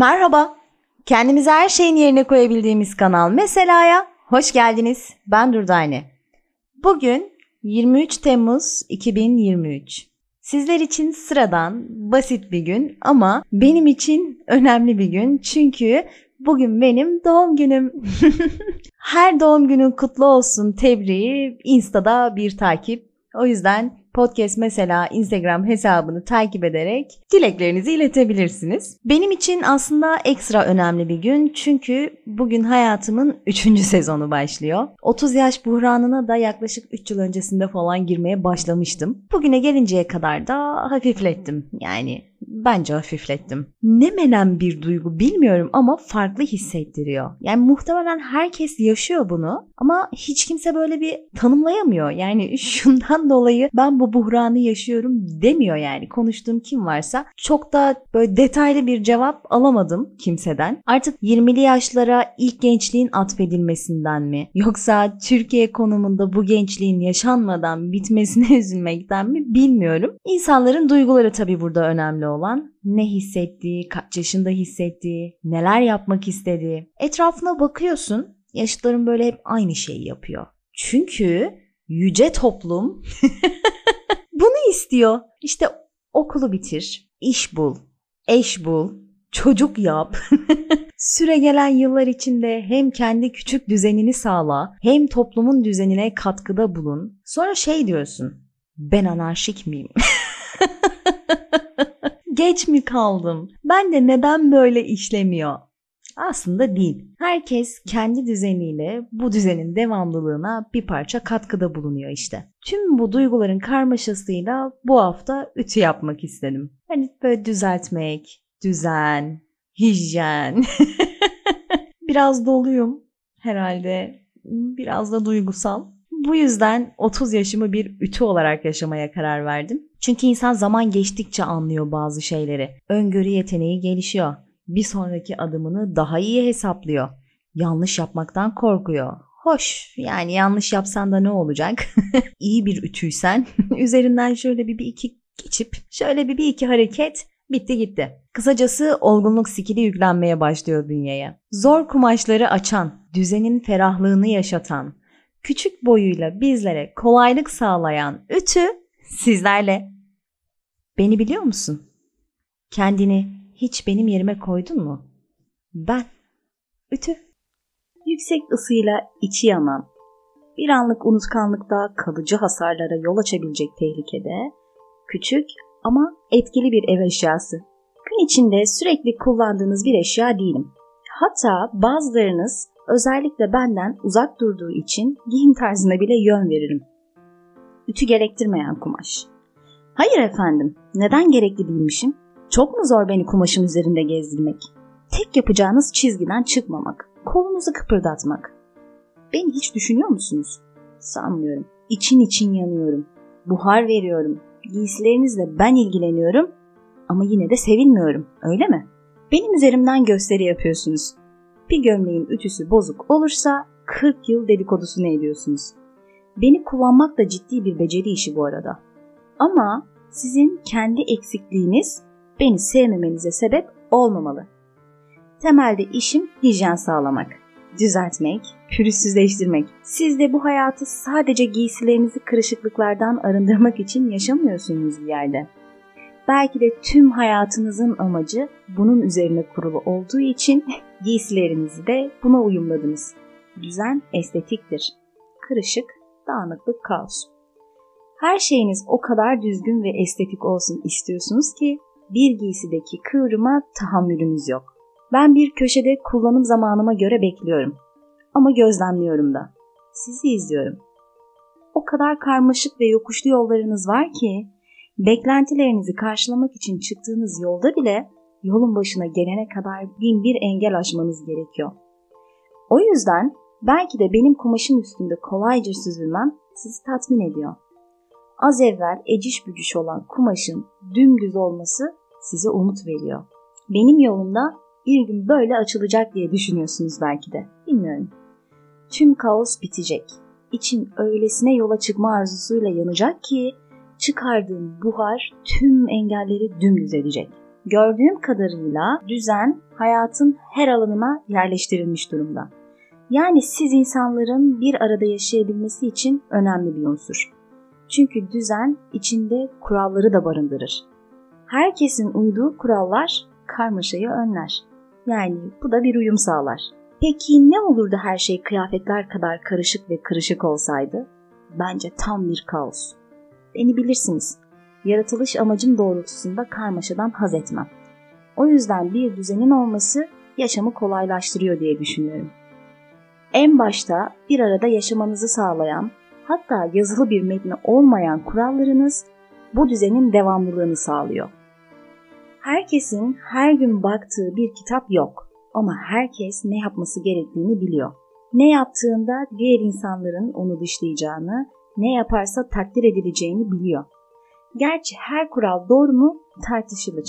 Merhaba. Kendimizi her şeyin yerine koyabildiğimiz kanal Mesela'ya hoş geldiniz. Ben Durdane. Bugün 23 Temmuz 2023. Sizler için sıradan, basit bir gün ama benim için önemli bir gün. Çünkü bugün benim doğum günüm. Her doğum günün kutlu olsun tebriği Insta'da bir takip. O yüzden podcast mesela Instagram hesabını takip ederek dileklerinizi iletebilirsiniz. Benim için aslında ekstra önemli bir gün çünkü bugün hayatımın 3. sezonu başlıyor. 30 yaş buhranına da yaklaşık 3 yıl öncesinde falan girmeye başlamıştım. Bugüne gelinceye kadar da hafiflettim. Yani bence hafiflettim. Ne menen bir duygu bilmiyorum ama farklı hissettiriyor. Yani muhtemelen herkes yaşıyor bunu ama hiç kimse böyle bir tanımlayamıyor. Yani şundan dolayı ben bu buhranı yaşıyorum demiyor yani. Konuştuğum kim varsa çok da böyle detaylı bir cevap alamadım kimseden. Artık 20'li yaşlara ilk gençliğin atfedilmesinden mi? Yoksa Türkiye konumunda bu gençliğin yaşanmadan bitmesine üzülmekten mi bilmiyorum. İnsanların duyguları tabii burada önemli olan ne hissettiği, kaç yaşında hissettiği, neler yapmak istediği. Etrafına bakıyorsun, yaşıtların böyle hep aynı şeyi yapıyor. Çünkü yüce toplum bunu istiyor. İşte okulu bitir, iş bul, eş bul, çocuk yap. Süre gelen yıllar içinde hem kendi küçük düzenini sağla, hem toplumun düzenine katkıda bulun. Sonra şey diyorsun. Ben anarşik miyim? Geç mi kaldım? Ben de neden böyle işlemiyor? Aslında değil. Herkes kendi düzeniyle bu düzenin devamlılığına bir parça katkıda bulunuyor işte. Tüm bu duyguların karmaşasıyla bu hafta ütü yapmak istedim. Hani böyle düzeltmek, düzen, hijyen. Biraz doluyum herhalde. Biraz da duygusal. Bu yüzden 30 yaşımı bir ütü olarak yaşamaya karar verdim. Çünkü insan zaman geçtikçe anlıyor bazı şeyleri. Öngörü yeteneği gelişiyor. Bir sonraki adımını daha iyi hesaplıyor. Yanlış yapmaktan korkuyor. Hoş yani yanlış yapsan da ne olacak? İyi bir ütüysen üzerinden şöyle bir, bir iki geçip şöyle bir, bir iki hareket bitti gitti. Kısacası olgunluk skili yüklenmeye başlıyor bünyeye. Zor kumaşları açan, düzenin ferahlığını yaşatan, küçük boyuyla bizlere kolaylık sağlayan ütü sizlerle. Beni biliyor musun? Kendini hiç benim yerime koydun mu? Ben. Ütü. Yüksek ısıyla içi yanan, bir anlık unutkanlıkta kalıcı hasarlara yol açabilecek tehlikede, küçük ama etkili bir ev eşyası. Gün içinde sürekli kullandığınız bir eşya değilim. Hatta bazılarınız özellikle benden uzak durduğu için giyim tarzına bile yön veririm. Ütü gerektirmeyen kumaş. Hayır efendim, neden gerekli değilmişim? Çok mu zor beni kumaşın üzerinde gezdirmek? Tek yapacağınız çizgiden çıkmamak, kolunuzu kıpırdatmak. Beni hiç düşünüyor musunuz? Sanmıyorum. İçin için yanıyorum. Buhar veriyorum. Giysilerinizle ben ilgileniyorum ama yine de sevilmiyorum. Öyle mi? Benim üzerimden gösteri yapıyorsunuz. Bir gömleğin ütüsü bozuk olursa 40 yıl dedikodusunu ediyorsunuz. Beni kullanmak da ciddi bir beceri işi bu arada. Ama sizin kendi eksikliğiniz beni sevmemenize sebep olmamalı. Temelde işim hijyen sağlamak, düzeltmek, pürüzsüzleştirmek. Siz de bu hayatı sadece giysilerinizi kırışıklıklardan arındırmak için yaşamıyorsunuz bir yerde. Belki de tüm hayatınızın amacı bunun üzerine kurulu olduğu için giysilerinizi de buna uyumladınız. Düzen estetiktir. Kırışık, dağınıklık, kaos. Her şeyiniz o kadar düzgün ve estetik olsun istiyorsunuz ki bir giysideki kıvrıma tahammülünüz yok. Ben bir köşede kullanım zamanıma göre bekliyorum. Ama gözlemliyorum da. Sizi izliyorum. O kadar karmaşık ve yokuşlu yollarınız var ki beklentilerinizi karşılamak için çıktığınız yolda bile yolun başına gelene kadar bin bir engel aşmanız gerekiyor. O yüzden belki de benim kumaşın üstünde kolayca süzülmem sizi tatmin ediyor. Az evvel eciş bücüş olan kumaşın dümdüz olması size umut veriyor. Benim yolumda bir gün böyle açılacak diye düşünüyorsunuz belki de. Bilmiyorum. Tüm kaos bitecek. İçin öylesine yola çıkma arzusuyla yanacak ki çıkardığım buhar tüm engelleri dümdüz edecek. Gördüğüm kadarıyla düzen hayatın her alanına yerleştirilmiş durumda. Yani siz insanların bir arada yaşayabilmesi için önemli bir unsur. Çünkü düzen içinde kuralları da barındırır. Herkesin uyduğu kurallar karmaşayı önler. Yani bu da bir uyum sağlar. Peki ne olurdu her şey kıyafetler kadar karışık ve kırışık olsaydı? Bence tam bir kaos. Beni bilirsiniz. Yaratılış amacım doğrultusunda karmaşadan haz etmem. O yüzden bir düzenin olması yaşamı kolaylaştırıyor diye düşünüyorum. En başta bir arada yaşamanızı sağlayan, hatta yazılı bir metni olmayan kurallarınız bu düzenin devamlılığını sağlıyor. Herkesin her gün baktığı bir kitap yok ama herkes ne yapması gerektiğini biliyor. Ne yaptığında diğer insanların onu dışlayacağını, ne yaparsa takdir edileceğini biliyor. Gerçi her kural doğru mu tartışılır.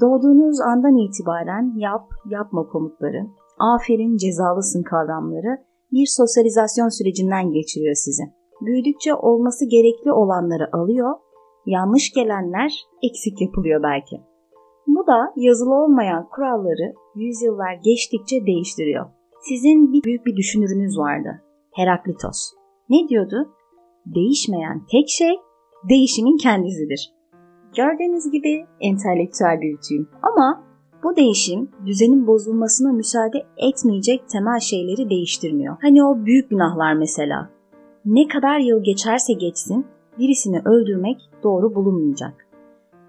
Doğduğunuz andan itibaren yap, yapma komutları, aferin, cezalısın kavramları bir sosyalizasyon sürecinden geçiriyor sizi. Büyüdükçe olması gerekli olanları alıyor, yanlış gelenler eksik yapılıyor belki. Bu da yazılı olmayan kuralları yüzyıllar geçtikçe değiştiriyor. Sizin bir büyük bir düşünürünüz vardı. Heraklitos. Ne diyordu? Değişmeyen tek şey değişimin kendisidir. Gördüğünüz gibi entelektüel bir ütüyüm. Ama bu değişim düzenin bozulmasına müsaade etmeyecek temel şeyleri değiştirmiyor. Hani o büyük günahlar mesela. Ne kadar yıl geçerse geçsin birisini öldürmek doğru bulunmayacak.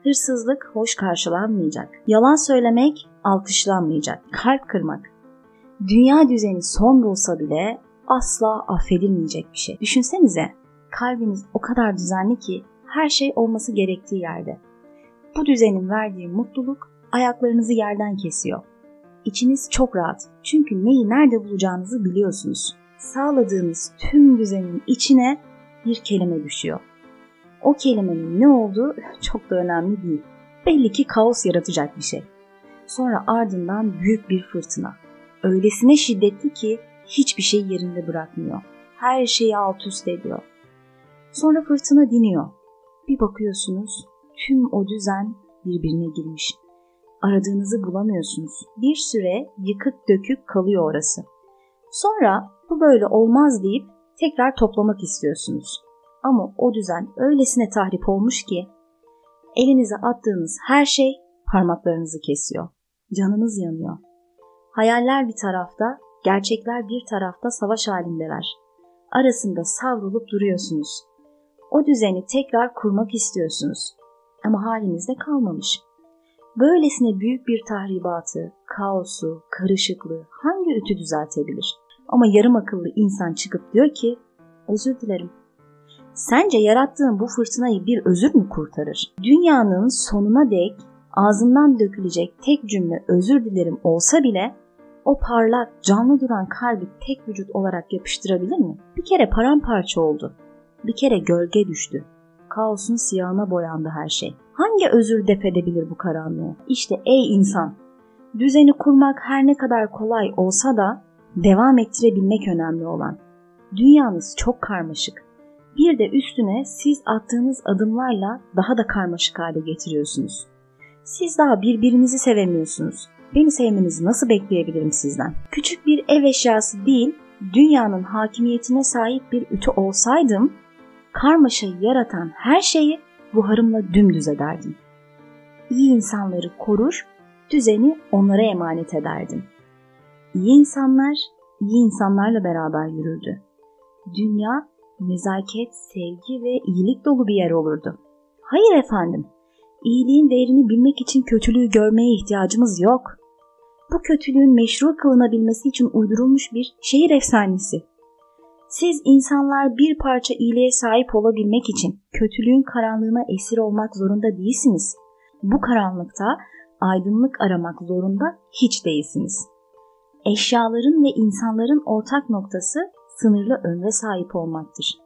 Hırsızlık hoş karşılanmayacak. Yalan söylemek alkışlanmayacak. Kalp kırmak. Dünya düzeni son bulsa bile asla affedilmeyecek bir şey. Düşünsenize kalbiniz o kadar düzenli ki her şey olması gerektiği yerde. Bu düzenin verdiği mutluluk ayaklarınızı yerden kesiyor. İçiniz çok rahat çünkü neyi nerede bulacağınızı biliyorsunuz. Sağladığınız tüm düzenin içine bir kelime düşüyor. O kelimenin ne olduğu çok da önemli değil. Belli ki kaos yaratacak bir şey. Sonra ardından büyük bir fırtına. Öylesine şiddetli ki hiçbir şey yerinde bırakmıyor. Her şeyi alt üst ediyor. Sonra fırtına diniyor. Bir bakıyorsunuz tüm o düzen birbirine girmiş. Aradığınızı bulamıyorsunuz. Bir süre yıkık dökük kalıyor orası. Sonra bu böyle olmaz deyip tekrar toplamak istiyorsunuz. Ama o düzen öylesine tahrip olmuş ki elinize attığınız her şey parmaklarınızı kesiyor. Canınız yanıyor. Hayaller bir tarafta, gerçekler bir tarafta savaş halindeler. Arasında savrulup duruyorsunuz. O düzeni tekrar kurmak istiyorsunuz. Ama halinizde kalmamış. Böylesine büyük bir tahribatı, kaosu, karışıklığı hangi ütü düzeltebilir? Ama yarım akıllı insan çıkıp diyor ki, özür dilerim. Sence yarattığın bu fırtınayı bir özür mü kurtarır? Dünyanın sonuna dek ağzından dökülecek tek cümle özür dilerim olsa bile o parlak, canlı duran kalbi tek vücut olarak yapıştırabilir mi? Bir kere paramparça oldu. Bir kere gölge düştü. Kaosun siyahına boyandı her şey. Hangi özür defedebilir bu karanlığı? İşte ey insan! Düzeni kurmak her ne kadar kolay olsa da devam ettirebilmek önemli olan. Dünyanız çok karmaşık. Bir de üstüne siz attığınız adımlarla daha da karmaşık hale getiriyorsunuz. Siz daha birbirinizi sevemiyorsunuz. Beni sevmenizi nasıl bekleyebilirim sizden? Küçük bir ev eşyası değil, dünyanın hakimiyetine sahip bir ütü olsaydım, karmaşayı yaratan her şeyi buharımla dümdüz ederdim. İyi insanları korur, düzeni onlara emanet ederdim. İyi insanlar, iyi insanlarla beraber yürürdü. Dünya nezaket, sevgi ve iyilik dolu bir yer olurdu. Hayır efendim, iyiliğin değerini bilmek için kötülüğü görmeye ihtiyacımız yok. Bu kötülüğün meşru kılınabilmesi için uydurulmuş bir şehir efsanesi. Siz insanlar bir parça iyiliğe sahip olabilmek için kötülüğün karanlığına esir olmak zorunda değilsiniz. Bu karanlıkta aydınlık aramak zorunda hiç değilsiniz. Eşyaların ve insanların ortak noktası sınırlı ömre sahip olmaktır.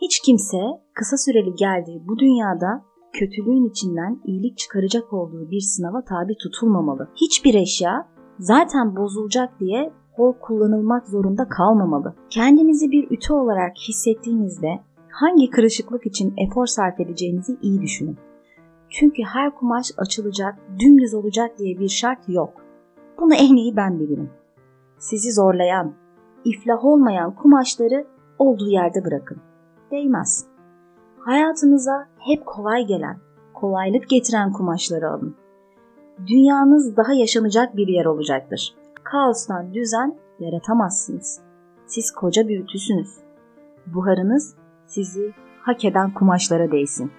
Hiç kimse kısa süreli geldiği bu dünyada kötülüğün içinden iyilik çıkaracak olduğu bir sınava tabi tutulmamalı. Hiçbir eşya zaten bozulacak diye hor kullanılmak zorunda kalmamalı. Kendinizi bir ütü olarak hissettiğinizde hangi kırışıklık için efor sarf edeceğinizi iyi düşünün. Çünkü her kumaş açılacak, dümdüz olacak diye bir şart yok. Bunu en iyi ben bilirim. Sizi zorlayan, iflah olmayan kumaşları olduğu yerde bırakın. Değmez. Hayatınıza hep kolay gelen, kolaylık getiren kumaşları alın. Dünyanız daha yaşanacak bir yer olacaktır. Kaostan düzen yaratamazsınız. Siz koca bir ütüsünüz. Buharınız sizi hak eden kumaşlara değsin.